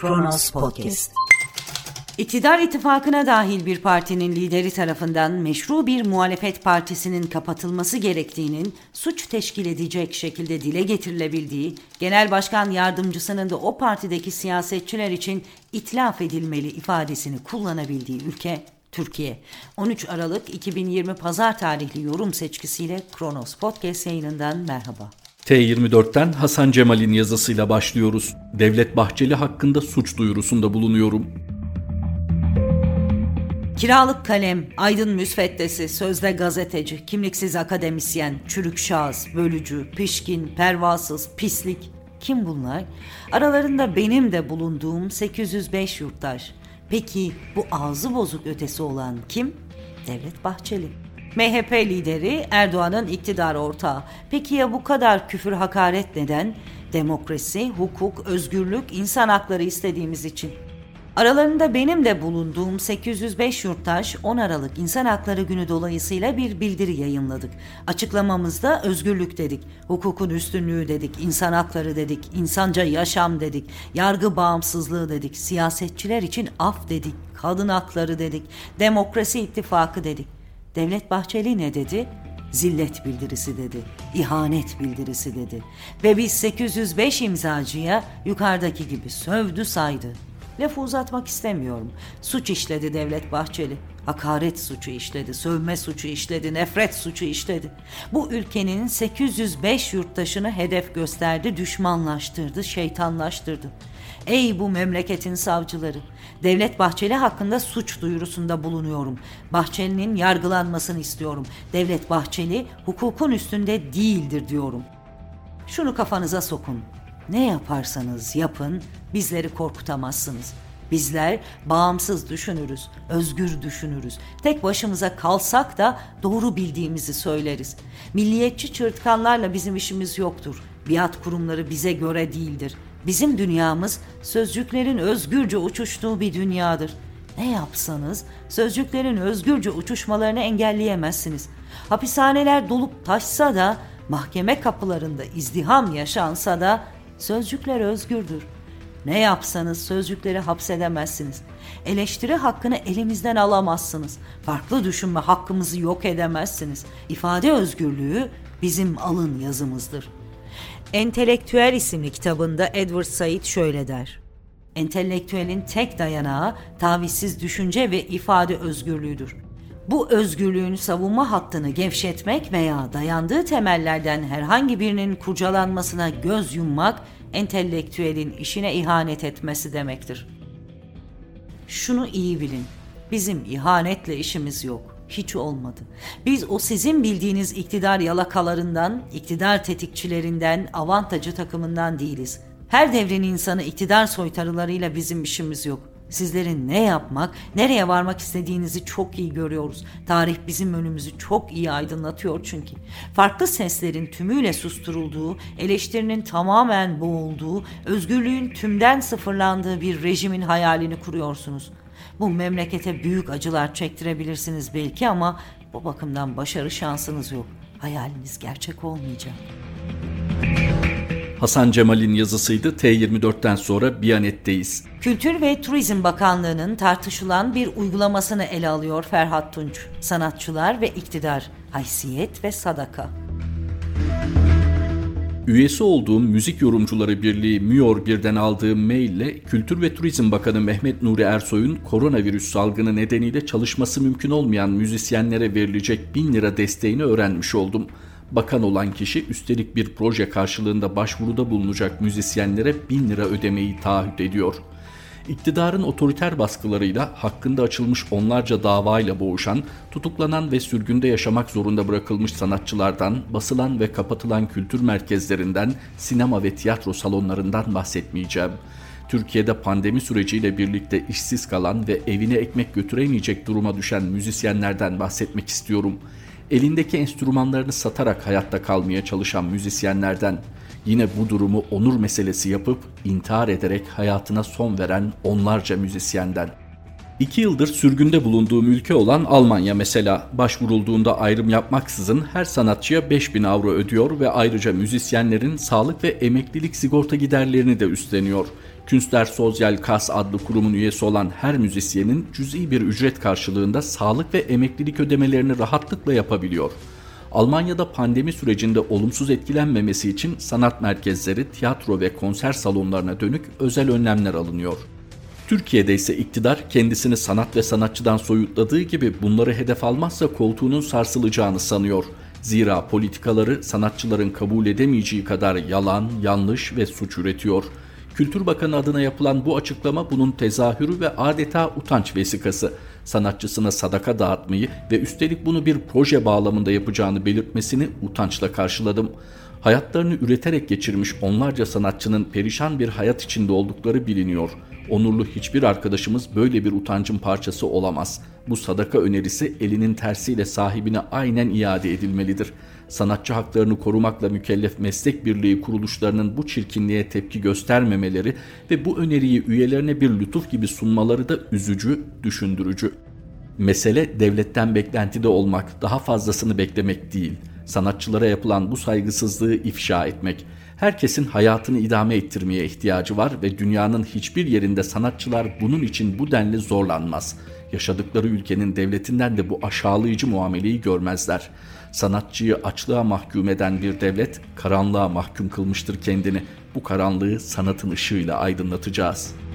Kronos Podcast. İktidar ittifakına dahil bir partinin lideri tarafından meşru bir muhalefet partisinin kapatılması gerektiğinin suç teşkil edecek şekilde dile getirilebildiği, genel başkan yardımcısının da o partideki siyasetçiler için itlaf edilmeli ifadesini kullanabildiği ülke Türkiye. 13 Aralık 2020 Pazar tarihli yorum seçkisiyle Kronos Podcast yayınından merhaba. T24'ten Hasan Cemal'in yazısıyla başlıyoruz. Devlet Bahçeli hakkında suç duyurusunda bulunuyorum. Kiralık kalem, aydın müsveddesi, sözde gazeteci, kimliksiz akademisyen, çürük şahıs, bölücü, pişkin, pervasız, pislik. Kim bunlar? Aralarında benim de bulunduğum 805 yurttaş. Peki bu ağzı bozuk ötesi olan kim? Devlet Bahçeli. MHP lideri Erdoğan'ın iktidar ortağı. Peki ya bu kadar küfür hakaret neden? Demokrasi, hukuk, özgürlük, insan hakları istediğimiz için. Aralarında benim de bulunduğum 805 yurttaş 10 Aralık İnsan Hakları Günü dolayısıyla bir bildiri yayınladık. Açıklamamızda özgürlük dedik, hukukun üstünlüğü dedik, insan hakları dedik, insanca yaşam dedik, yargı bağımsızlığı dedik, siyasetçiler için af dedik, kadın hakları dedik, demokrasi ittifakı dedik. Devlet Bahçeli ne dedi? Zillet bildirisi dedi, ihanet bildirisi dedi. Ve biz 805 imzacıya yukarıdaki gibi sövdü saydı. Lafı uzatmak istemiyorum. Suç işledi Devlet Bahçeli. Hakaret suçu işledi, sövme suçu işledi, nefret suçu işledi. Bu ülkenin 805 yurttaşını hedef gösterdi, düşmanlaştırdı, şeytanlaştırdı. Ey bu memleketin savcıları! Devlet Bahçeli hakkında suç duyurusunda bulunuyorum. Bahçeli'nin yargılanmasını istiyorum. Devlet Bahçeli hukukun üstünde değildir diyorum. Şunu kafanıza sokun. Ne yaparsanız yapın bizleri korkutamazsınız. Bizler bağımsız düşünürüz, özgür düşünürüz. Tek başımıza kalsak da doğru bildiğimizi söyleriz. Milliyetçi çırtkanlarla bizim işimiz yoktur. Biat kurumları bize göre değildir. Bizim dünyamız sözcüklerin özgürce uçuştuğu bir dünyadır. Ne yapsanız sözcüklerin özgürce uçuşmalarını engelleyemezsiniz. Hapishaneler dolup taşsa da, mahkeme kapılarında izdiham yaşansa da sözcükler özgürdür. Ne yapsanız sözcükleri hapsedemezsiniz. Eleştiri hakkını elimizden alamazsınız. Farklı düşünme hakkımızı yok edemezsiniz. İfade özgürlüğü bizim alın yazımızdır. Entelektüel isimli kitabında Edward Said şöyle der. Entelektüelin tek dayanağı tavizsiz düşünce ve ifade özgürlüğüdür. Bu özgürlüğün savunma hattını gevşetmek veya dayandığı temellerden herhangi birinin kurcalanmasına göz yummak entelektüelin işine ihanet etmesi demektir. Şunu iyi bilin. Bizim ihanetle işimiz yok. Hiç olmadı. Biz o sizin bildiğiniz iktidar yalakalarından, iktidar tetikçilerinden, avantajı takımından değiliz. Her devrin insanı iktidar soytarılarıyla bizim işimiz yok. Sizlerin ne yapmak, nereye varmak istediğinizi çok iyi görüyoruz. Tarih bizim önümüzü çok iyi aydınlatıyor çünkü. Farklı seslerin tümüyle susturulduğu, eleştirinin tamamen boğulduğu, özgürlüğün tümden sıfırlandığı bir rejimin hayalini kuruyorsunuz. Bu memlekete büyük acılar çektirebilirsiniz belki ama bu bakımdan başarı şansınız yok. Hayaliniz gerçek olmayacak. Hasan Cemal'in yazısıydı. T24'ten sonra Biyanet'teyiz. Kültür ve Turizm Bakanlığı'nın tartışılan bir uygulamasını ele alıyor Ferhat Tunç. Sanatçılar ve iktidar, haysiyet ve sadaka. Üyesi olduğum Müzik Yorumcuları Birliği MÜYOR birden aldığım maille Kültür ve Turizm Bakanı Mehmet Nuri Ersoy'un koronavirüs salgını nedeniyle çalışması mümkün olmayan müzisyenlere verilecek 1000 lira desteğini öğrenmiş oldum. Bakan olan kişi üstelik bir proje karşılığında başvuruda bulunacak müzisyenlere 1000 lira ödemeyi taahhüt ediyor. İktidarın otoriter baskılarıyla hakkında açılmış onlarca davayla boğuşan, tutuklanan ve sürgünde yaşamak zorunda bırakılmış sanatçılardan, basılan ve kapatılan kültür merkezlerinden, sinema ve tiyatro salonlarından bahsetmeyeceğim. Türkiye'de pandemi süreciyle birlikte işsiz kalan ve evine ekmek götüremeyecek duruma düşen müzisyenlerden bahsetmek istiyorum.'' Elindeki enstrümanlarını satarak hayatta kalmaya çalışan müzisyenlerden, yine bu durumu onur meselesi yapıp intihar ederek hayatına son veren onlarca müzisyenden. İki yıldır sürgünde bulunduğum ülke olan Almanya mesela başvurulduğunda ayrım yapmaksızın her sanatçıya 5000 avro ödüyor ve ayrıca müzisyenlerin sağlık ve emeklilik sigorta giderlerini de üstleniyor. Künstler Sosyal Kas adlı kurumun üyesi olan her müzisyenin cüzi bir ücret karşılığında sağlık ve emeklilik ödemelerini rahatlıkla yapabiliyor. Almanya'da pandemi sürecinde olumsuz etkilenmemesi için sanat merkezleri, tiyatro ve konser salonlarına dönük özel önlemler alınıyor. Türkiye'de ise iktidar kendisini sanat ve sanatçıdan soyutladığı gibi bunları hedef almazsa koltuğunun sarsılacağını sanıyor. Zira politikaları sanatçıların kabul edemeyeceği kadar yalan, yanlış ve suç üretiyor. Kültür Bakanı adına yapılan bu açıklama bunun tezahürü ve adeta utanç vesikası. Sanatçısına sadaka dağıtmayı ve üstelik bunu bir proje bağlamında yapacağını belirtmesini utançla karşıladım. Hayatlarını üreterek geçirmiş onlarca sanatçının perişan bir hayat içinde oldukları biliniyor. Onurlu hiçbir arkadaşımız böyle bir utancın parçası olamaz. Bu sadaka önerisi elinin tersiyle sahibine aynen iade edilmelidir. Sanatçı haklarını korumakla mükellef meslek birliği kuruluşlarının bu çirkinliğe tepki göstermemeleri ve bu öneriyi üyelerine bir lütuf gibi sunmaları da üzücü, düşündürücü. Mesele devletten beklentide olmak, daha fazlasını beklemek değil. Sanatçılara yapılan bu saygısızlığı ifşa etmek. Herkesin hayatını idame ettirmeye ihtiyacı var ve dünyanın hiçbir yerinde sanatçılar bunun için bu denli zorlanmaz. Yaşadıkları ülkenin devletinden de bu aşağılayıcı muameleyi görmezler. Sanatçıyı açlığa mahkum eden bir devlet karanlığa mahkum kılmıştır kendini. Bu karanlığı sanatın ışığıyla aydınlatacağız.''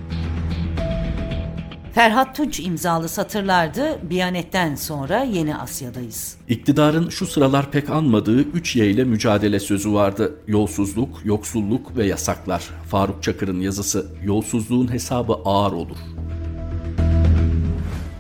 Ferhat Tunç imzalı satırlardı. Biyanet'ten sonra yeni Asya'dayız. İktidarın şu sıralar pek anmadığı 3 Y ile mücadele sözü vardı. Yolsuzluk, yoksulluk ve yasaklar. Faruk Çakır'ın yazısı. Yolsuzluğun hesabı ağır olur.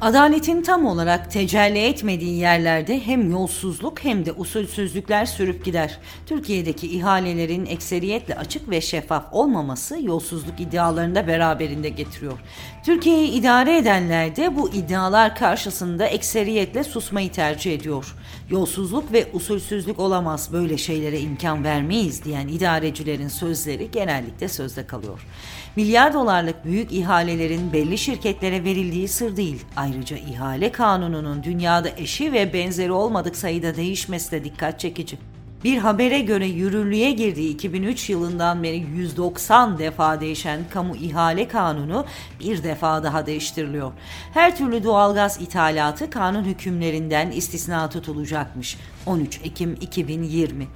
Adaletin tam olarak tecelli etmediği yerlerde hem yolsuzluk hem de usulsüzlükler sürüp gider. Türkiye'deki ihalelerin ekseriyetle açık ve şeffaf olmaması yolsuzluk iddialarını da beraberinde getiriyor. Türkiye'yi idare edenler de bu iddialar karşısında ekseriyetle susmayı tercih ediyor. Yolsuzluk ve usulsüzlük olamaz böyle şeylere imkan vermeyiz diyen idarecilerin sözleri genellikle sözde kalıyor. Milyar dolarlık büyük ihalelerin belli şirketlere verildiği sır değil. Ayrıca ihale kanununun dünyada eşi ve benzeri olmadık sayıda değişmesi de dikkat çekici. Bir habere göre yürürlüğe girdiği 2003 yılından beri 190 defa değişen kamu ihale kanunu bir defa daha değiştiriliyor. Her türlü doğalgaz ithalatı kanun hükümlerinden istisna tutulacakmış. 13 Ekim 2020.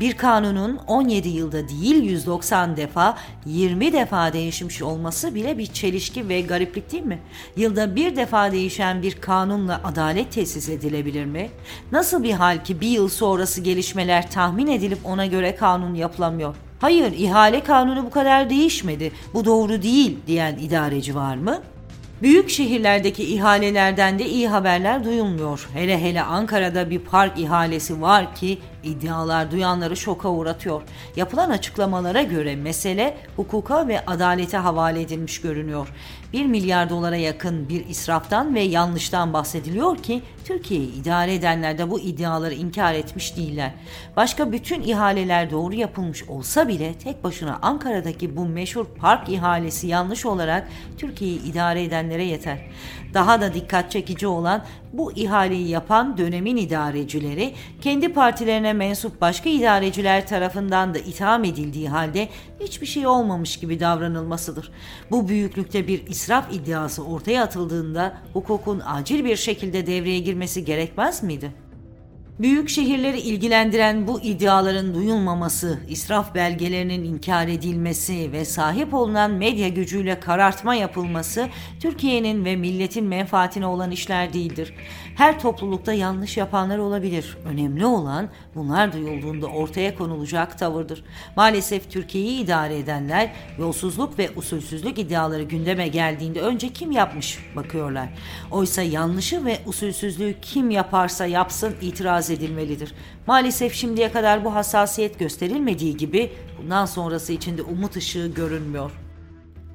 Bir kanunun 17 yılda değil 190 defa 20 defa değişmiş olması bile bir çelişki ve gariplik değil mi? Yılda bir defa değişen bir kanunla adalet tesis edilebilir mi? Nasıl bir hal ki bir yıl sonrası gelişmeler tahmin edilip ona göre kanun yapılamıyor? Hayır ihale kanunu bu kadar değişmedi, bu doğru değil diyen idareci var mı? Büyük şehirlerdeki ihalelerden de iyi haberler duyulmuyor. Hele hele Ankara'da bir park ihalesi var ki iddialar duyanları şoka uğratıyor. Yapılan açıklamalara göre mesele hukuka ve adalete havale edilmiş görünüyor. 1 milyar dolara yakın bir israftan ve yanlıştan bahsediliyor ki Türkiye'yi idare edenler de bu iddiaları inkar etmiş değiller. Başka bütün ihaleler doğru yapılmış olsa bile tek başına Ankara'daki bu meşhur park ihalesi yanlış olarak Türkiye'yi idare edenlere yeter. Daha da dikkat çekici olan bu ihaleyi yapan dönemin idarecileri kendi partilerine mensup başka idareciler tarafından da itham edildiği halde hiçbir şey olmamış gibi davranılmasıdır. Bu büyüklükte bir israf iddiası ortaya atıldığında hukukun acil bir şekilde devreye girmesi gerekmez miydi? Büyük şehirleri ilgilendiren bu iddiaların duyulmaması, israf belgelerinin inkar edilmesi ve sahip olunan medya gücüyle karartma yapılması Türkiye'nin ve milletin menfaatine olan işler değildir. Her toplulukta yanlış yapanlar olabilir. Önemli olan bunlar duyulduğunda ortaya konulacak tavırdır. Maalesef Türkiye'yi idare edenler yolsuzluk ve usulsüzlük iddiaları gündeme geldiğinde önce kim yapmış bakıyorlar. Oysa yanlışı ve usulsüzlüğü kim yaparsa yapsın itiraz edilmelidir. Maalesef şimdiye kadar bu hassasiyet gösterilmediği gibi bundan sonrası için de umut ışığı görünmüyor.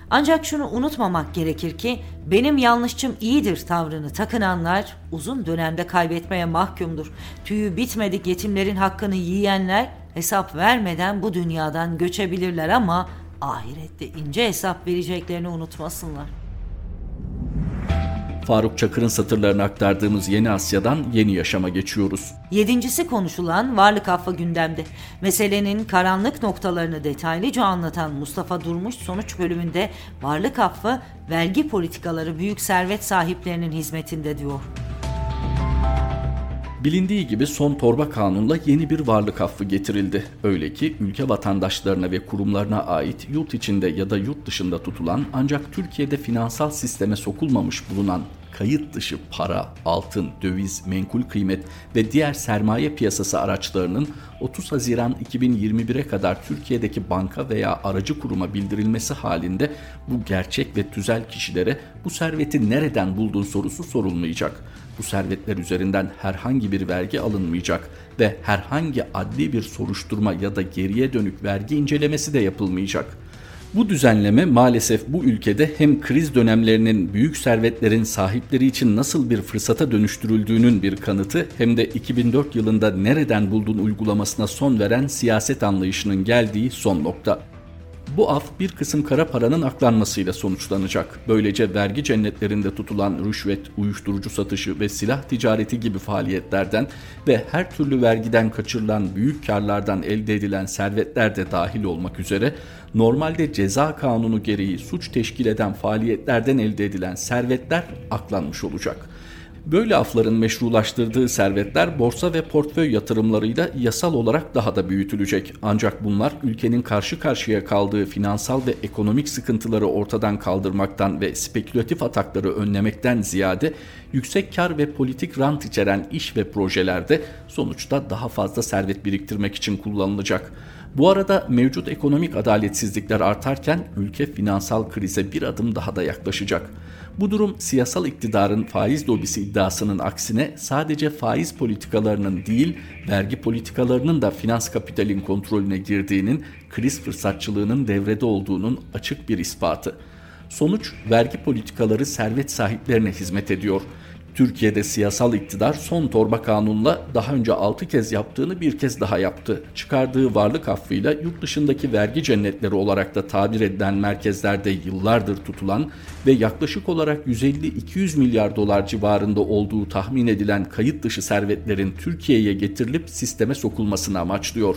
Ancak şunu unutmamak gerekir ki benim yanlışçım iyidir tavrını takınanlar uzun dönemde kaybetmeye mahkumdur. Tüyü bitmedik yetimlerin hakkını yiyenler hesap vermeden bu dünyadan göçebilirler ama ahirette ince hesap vereceklerini unutmasınlar. Faruk Çakır'ın satırlarını aktardığımız Yeni Asya'dan Yeni Yaşam'a geçiyoruz. Yedincisi konuşulan varlık affı gündemde. Meselenin karanlık noktalarını detaylıca anlatan Mustafa Durmuş sonuç bölümünde varlık affı vergi politikaları büyük servet sahiplerinin hizmetinde diyor. Bilindiği gibi son torba kanunla yeni bir varlık affı getirildi. Öyle ki ülke vatandaşlarına ve kurumlarına ait yurt içinde ya da yurt dışında tutulan ancak Türkiye'de finansal sisteme sokulmamış bulunan kayıt dışı para, altın, döviz, menkul kıymet ve diğer sermaye piyasası araçlarının 30 Haziran 2021'e kadar Türkiye'deki banka veya aracı kuruma bildirilmesi halinde bu gerçek ve tüzel kişilere bu serveti nereden buldun sorusu sorulmayacak. Bu servetler üzerinden herhangi bir vergi alınmayacak ve herhangi adli bir soruşturma ya da geriye dönük vergi incelemesi de yapılmayacak. Bu düzenleme maalesef bu ülkede hem kriz dönemlerinin büyük servetlerin sahipleri için nasıl bir fırsata dönüştürüldüğünün bir kanıtı hem de 2004 yılında nereden buldun uygulamasına son veren siyaset anlayışının geldiği son nokta. Bu af bir kısım kara paranın aklanmasıyla sonuçlanacak. Böylece vergi cennetlerinde tutulan rüşvet, uyuşturucu satışı ve silah ticareti gibi faaliyetlerden ve her türlü vergiden kaçırılan büyük karlardan elde edilen servetler de dahil olmak üzere normalde ceza kanunu gereği suç teşkil eden faaliyetlerden elde edilen servetler aklanmış olacak. Böyle afların meşrulaştırdığı servetler borsa ve portföy yatırımlarıyla yasal olarak daha da büyütülecek. Ancak bunlar ülkenin karşı karşıya kaldığı finansal ve ekonomik sıkıntıları ortadan kaldırmaktan ve spekülatif atakları önlemekten ziyade yüksek kar ve politik rant içeren iş ve projelerde sonuçta daha fazla servet biriktirmek için kullanılacak. Bu arada mevcut ekonomik adaletsizlikler artarken ülke finansal krize bir adım daha da yaklaşacak. Bu durum siyasal iktidarın faiz lobisi iddiasının aksine sadece faiz politikalarının değil, vergi politikalarının da finans kapitalin kontrolüne girdiğinin, kriz fırsatçılığının devrede olduğunun açık bir ispatı. Sonuç vergi politikaları servet sahiplerine hizmet ediyor. Türkiye'de siyasal iktidar son torba kanunla daha önce 6 kez yaptığını bir kez daha yaptı. Çıkardığı varlık affıyla yurt dışındaki vergi cennetleri olarak da tabir edilen merkezlerde yıllardır tutulan ve yaklaşık olarak 150-200 milyar dolar civarında olduğu tahmin edilen kayıt dışı servetlerin Türkiye'ye getirilip sisteme sokulmasını amaçlıyor.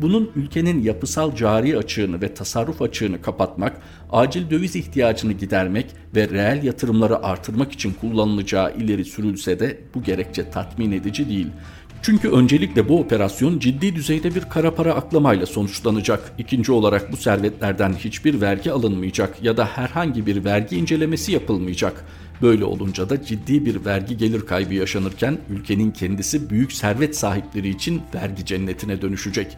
Bunun ülkenin yapısal cari açığını ve tasarruf açığını kapatmak, acil döviz ihtiyacını gidermek ve reel yatırımları artırmak için kullanılacağı ileri sürülse de bu gerekçe tatmin edici değil. Çünkü öncelikle bu operasyon ciddi düzeyde bir kara para aklamayla sonuçlanacak. İkinci olarak bu servetlerden hiçbir vergi alınmayacak ya da herhangi bir vergi incelemesi yapılmayacak. Böyle olunca da ciddi bir vergi gelir kaybı yaşanırken ülkenin kendisi büyük servet sahipleri için vergi cennetine dönüşecek.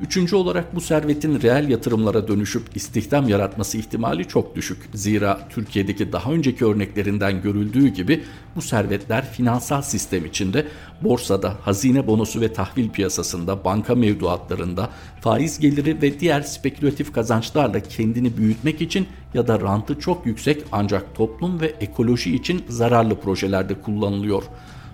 Üçüncü olarak bu servetin reel yatırımlara dönüşüp istihdam yaratması ihtimali çok düşük. Zira Türkiye'deki daha önceki örneklerinden görüldüğü gibi bu servetler finansal sistem içinde borsada, hazine bonosu ve tahvil piyasasında, banka mevduatlarında, faiz geliri ve diğer spekülatif kazançlarla kendini büyütmek için ya da rantı çok yüksek ancak toplum ve ekoloji için zararlı projelerde kullanılıyor.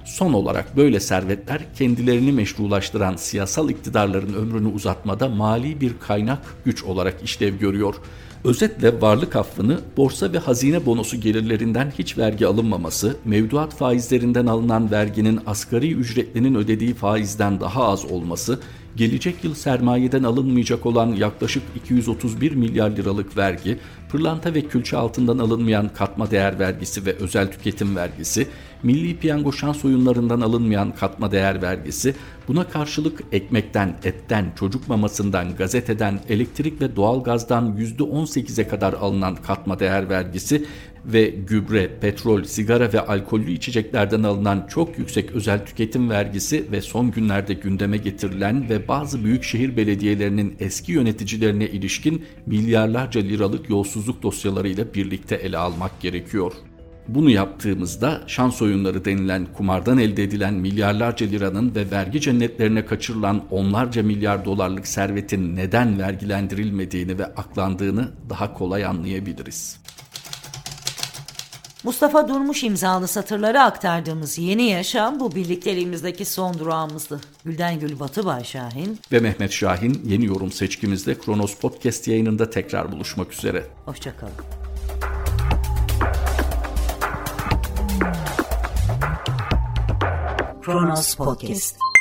Son olarak böyle servetler kendilerini meşrulaştıran siyasal iktidarların ömrünü uzatmada mali bir kaynak güç olarak işlev görüyor. Özetle varlık affını borsa ve hazine bonosu gelirlerinden hiç vergi alınmaması, mevduat faizlerinden alınan verginin asgari ücretlinin ödediği faizden daha az olması, gelecek yıl sermayeden alınmayacak olan yaklaşık 231 milyar liralık vergi, pırlanta ve külçe altından alınmayan katma değer vergisi ve özel tüketim vergisi, milli piyango şans oyunlarından alınmayan katma değer vergisi, buna karşılık ekmekten, etten, çocuk mamasından, gazeteden, elektrik ve doğalgazdan %18'e kadar alınan katma değer vergisi ve gübre, petrol, sigara ve alkollü içeceklerden alınan çok yüksek özel tüketim vergisi ve son günlerde gündeme getirilen ve bazı büyük şehir belediyelerinin eski yöneticilerine ilişkin milyarlarca liralık yolsuzluk dosyalarıyla birlikte ele almak gerekiyor. Bunu yaptığımızda şans oyunları denilen kumardan elde edilen milyarlarca liranın ve vergi cennetlerine kaçırılan onlarca milyar dolarlık servetin neden vergilendirilmediğini ve aklandığını daha kolay anlayabiliriz. Mustafa Durmuş imzalı satırları aktardığımız Yeni Yaşam bu birlikteliğimizdeki son durağımızdı. Gülden Gül Batı Bay Şahin ve Mehmet Şahin yeni yorum seçkimizde Kronos Podcast yayınında tekrar buluşmak üzere. Hoşçakalın. Kronos Podcast